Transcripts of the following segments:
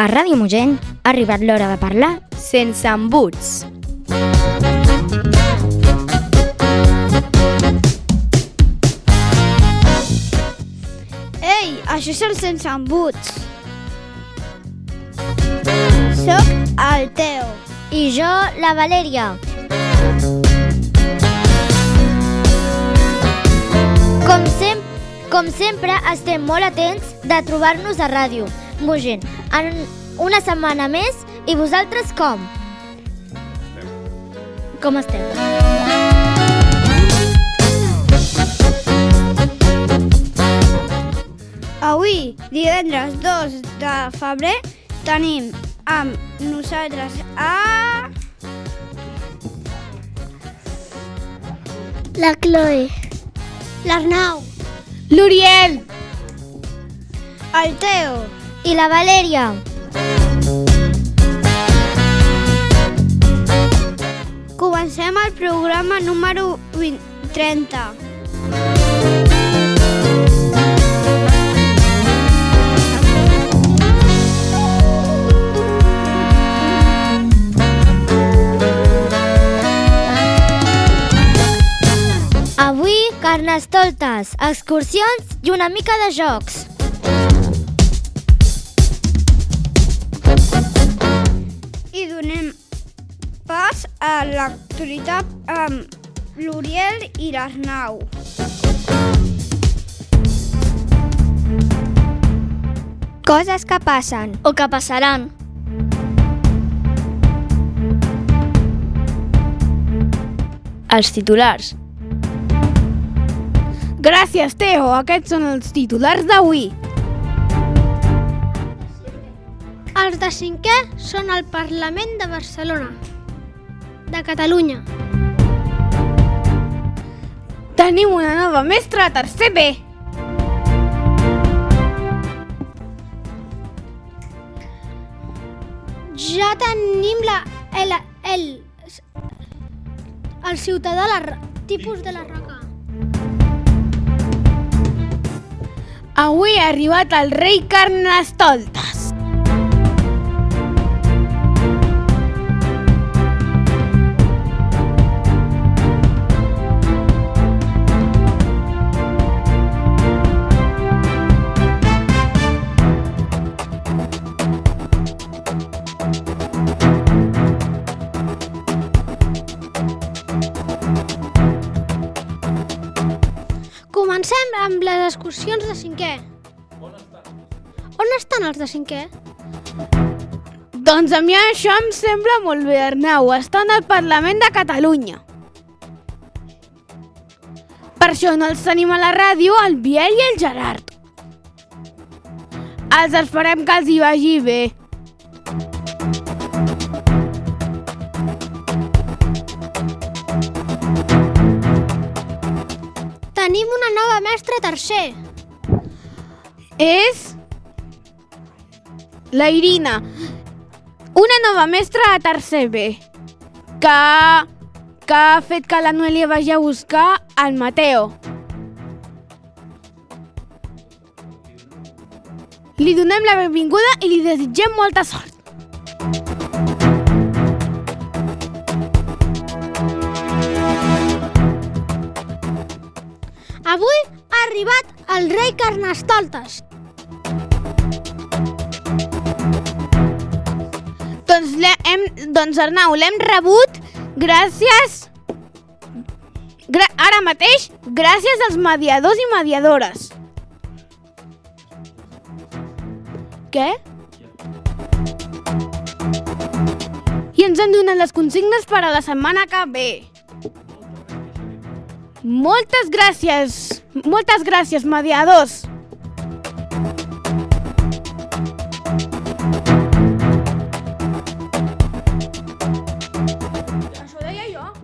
A Ràdio Mogent ha arribat l'hora de parlar sense embuts. Ei, això és el sense embuts. Soc el Teo. I jo, la Valèria. Com, sem com sempre, estem molt atents de trobar-nos a ràdio Mogent en una setmana més i vosaltres com? Com esteu? Avui, divendres 2 de febrer, tenim amb nosaltres a... La Chloe. L'Arnau. L'Uriel! el Teo. I la Valèria. Comencem el programa número 20, 30. Avui, carnestoltes, excursions i una mica de jocs. Pas a l'actualitat amb l'Uriel i l'Arnau. Coses que passen. O que passaran. Els titulars. Gràcies, Teo. Aquests són els titulars d'avui. Els de cinquè són al Parlament de Barcelona, de Catalunya. Tenim una nova mestra a tercer B. Ja tenim la, el, el, el ciutadà, la, tipus de la roca. Avui ha arribat el rei Carnestoltes. Comencem amb les excursions de cinquè. On estan els de cinquè? Doncs a mi això em sembla molt bé, Arnau. Estan al Parlament de Catalunya. Per això no els tenim a la ràdio, el Biel i el Gerard. Els esperem que els hi vagi bé. A tercer. És... La Irina, una nova mestra a tercer B, que, que ha fet que la Noelia vagi a buscar el Mateo. Li donem la benvinguda i li desitgem molta sort. Rei Carnestoltes. Doncs, hem, doncs Arnau, l'hem rebut gràcies... Gra ara mateix, gràcies als mediadors i mediadores. Què? I ens han donat les consignes per a la setmana que ve. Moltes gràcies, moltes gràcies, mediadors.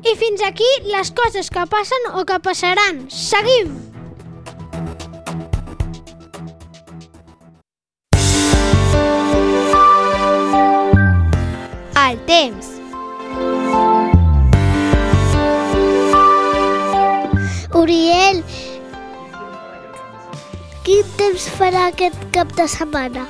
I fins aquí les coses que passen o que passaran. Seguim! Temps farà aquest cap de setmana?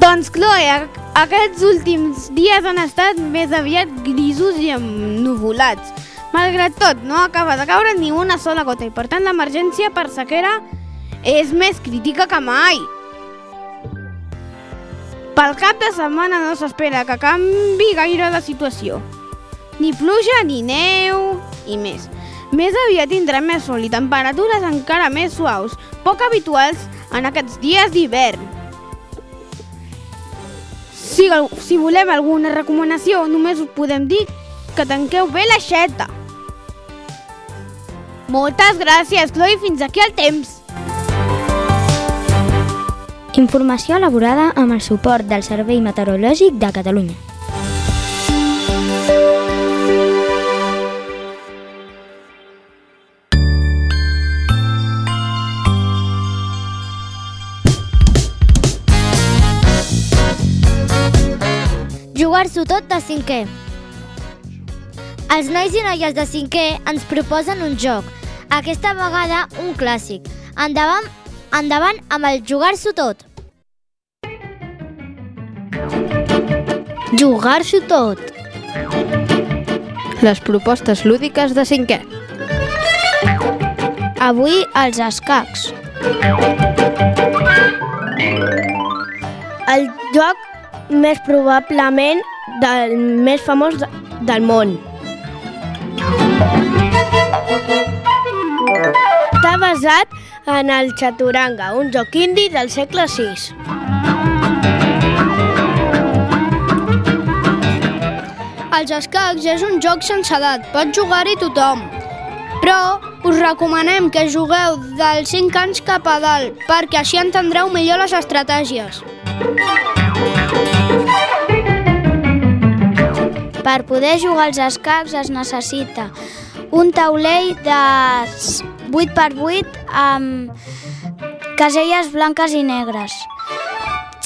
Doncs, Chloe, aquests últims dies han estat més aviat grisos i ennuvolats. Malgrat tot, no acaba de caure ni una sola gota i, per tant, l'emergència per sequera és més crítica que mai. Pel cap de setmana no s'espera que canvi gaire la situació. Ni pluja, ni neu, i més. Més aviat tindrà més sol i temperatures encara més suaus, poc habituals en aquests dies d'hivern. Si, si volem alguna recomanació, només us podem dir que tanqueu bé l'aixeta. Moltes gràcies, Chloe, fins aquí el temps. Informació elaborada amb el suport del Servei Meteorològic de Catalunya. Jugar-s'ho tot de cinquè. Els nois i noies de cinquè ens proposen un joc, aquesta vegada un clàssic. Endavant, endavant amb el jugar-s'ho tot. Jugar-s'ho tot. Les propostes lúdiques de cinquè. Avui els escacs. El joc més probablement del més famós de- del món. Està basat en el chaturanga, un joc indi del segle VI. Els escacs és un joc sense edat, pot jugar-hi tothom. Però us recomanem que jugueu dels 5 anys cap a dalt, perquè així entendreu millor les estratègies. Per poder jugar als escacs es necessita un taulell de 8x8 amb caselles blanques i negres,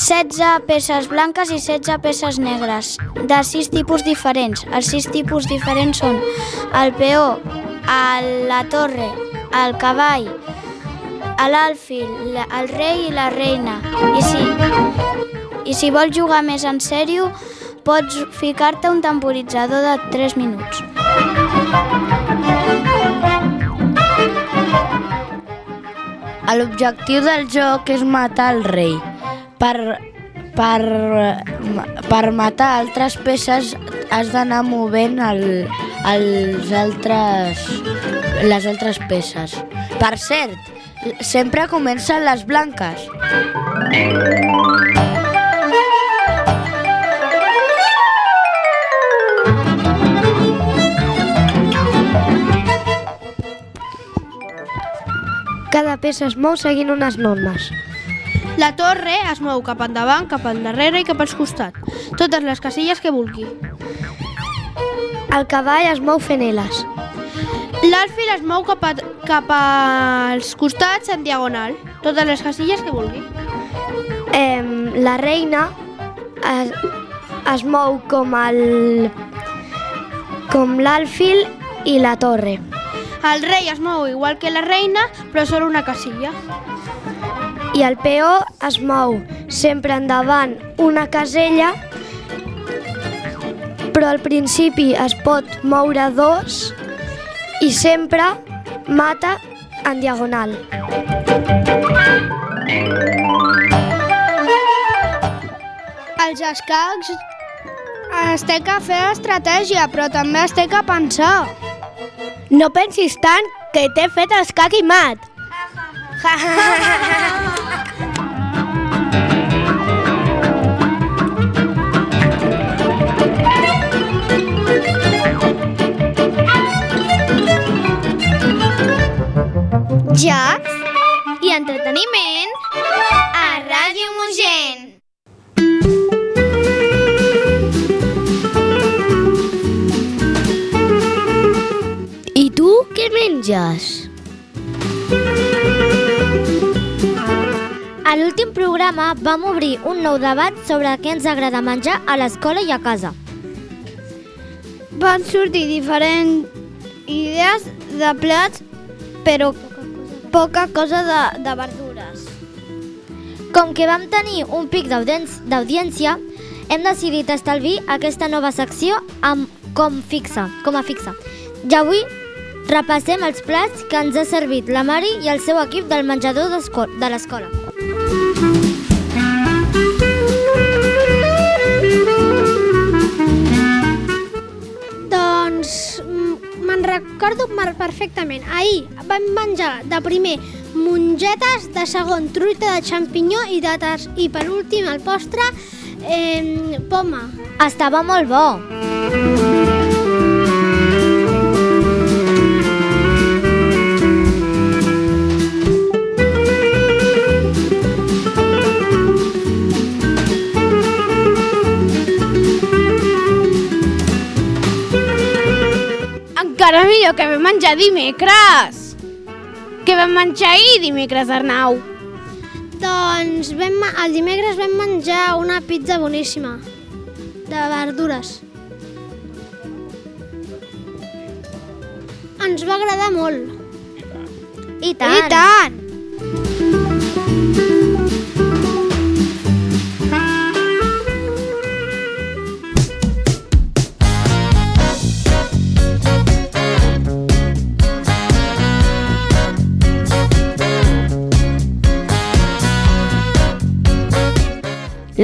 16 peces blanques i 16 peces negres, de 6 tipus diferents. Els 6 tipus diferents són el peó, el, la torre, el cavall, l'alfil, la- el rei i la reina. I si, I si vols jugar més en sèrio, pots ficar-te un temporitzador de 3 minuts. L'objectiu del joc és matar el rei. Per, per, per matar altres peces has d'anar movent el, els altres, les altres peces. Per cert, sempre comencen les blanques. Peça es mou seguint unes normes. La torre es mou cap endavant, cap endarrere i cap als costats. Totes les casilles que vulgui. El cavall es mou fent eles. L'alfil es mou cap, a, cap als costats en diagonal. Totes les casilles que vulgui. Em, la reina es, es mou com el com l'alfil i la torre. El rei es mou igual que la reina, però sobre una casilla. I el peó es mou sempre endavant una casella, però al principi es pot moure dos i sempre mata en diagonal. Els escacs es té que fer estratègia, però també es té que pensar. No pensis tant que t'he fet escac i mat. Jocs A l'últim programa vam obrir un nou debat sobre què ens agrada menjar a l'escola i a casa. Van sortir diferents idees de plats, però poca cosa de, de verdures. Com que vam tenir un pic d'audiència, hem decidit estalviar aquesta nova secció amb com fixa, com a fixa. I avui repassem els plats que ens ha servit la Mari i el seu equip del menjador de l'escola. Doncs mm, me'n recordo perfectament. Ahir vam menjar de primer mongetes, de segon truita de xampinyó i, de ter i per últim el postre eh, poma. Estava molt bo. Encara millor que vam menjar dimecres. Què vam menjar ahir dimecres, Arnau? Doncs vam, el dimecres vam menjar una pizza boníssima de verdures. Ens va agradar molt. I tant. I tant!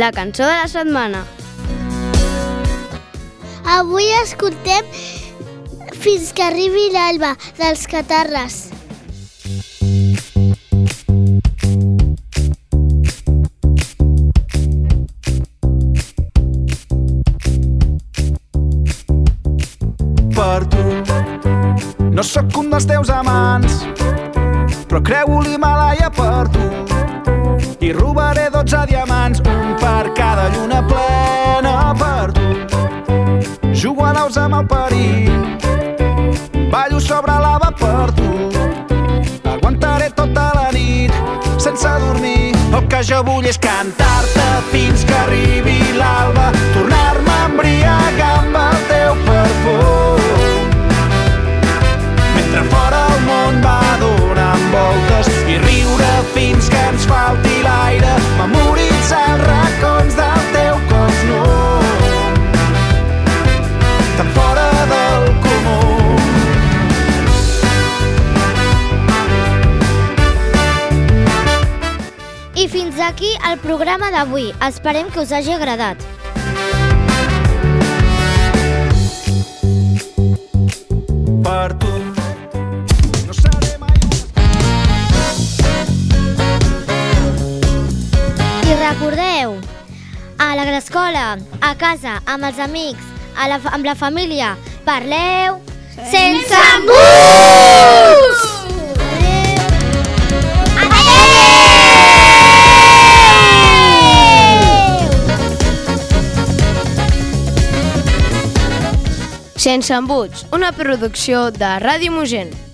La cançó de la setmana. Avui escoltem Fins que arribi l'alba, dels Catarres. per tu. No sóc un dels teus amants, però creu l'Himalaya per tu. Robaré 12 diamants, un per cada lluna plena per tu. Jugo a daus amb el perill, ballo sobre lava per tu. Aguantaré tota la nit sense dormir. El que jo vull és cantar-te fins que arribi l'alba, tornar-me a embriagar amb el teu perfum. Mentre fora el món va donant voltes i riure fins que ens falti l'aire, memoritzar els racons del teu cos nu. Tan fora del comú. I fins aquí el programa d'avui. Esperem que us hagi agradat. per tu. I recordeu, a l'escola, a casa, amb els amics, a la, amb la família, parleu sense embuts! Sense embuts, una producció de Ràdio Mogent.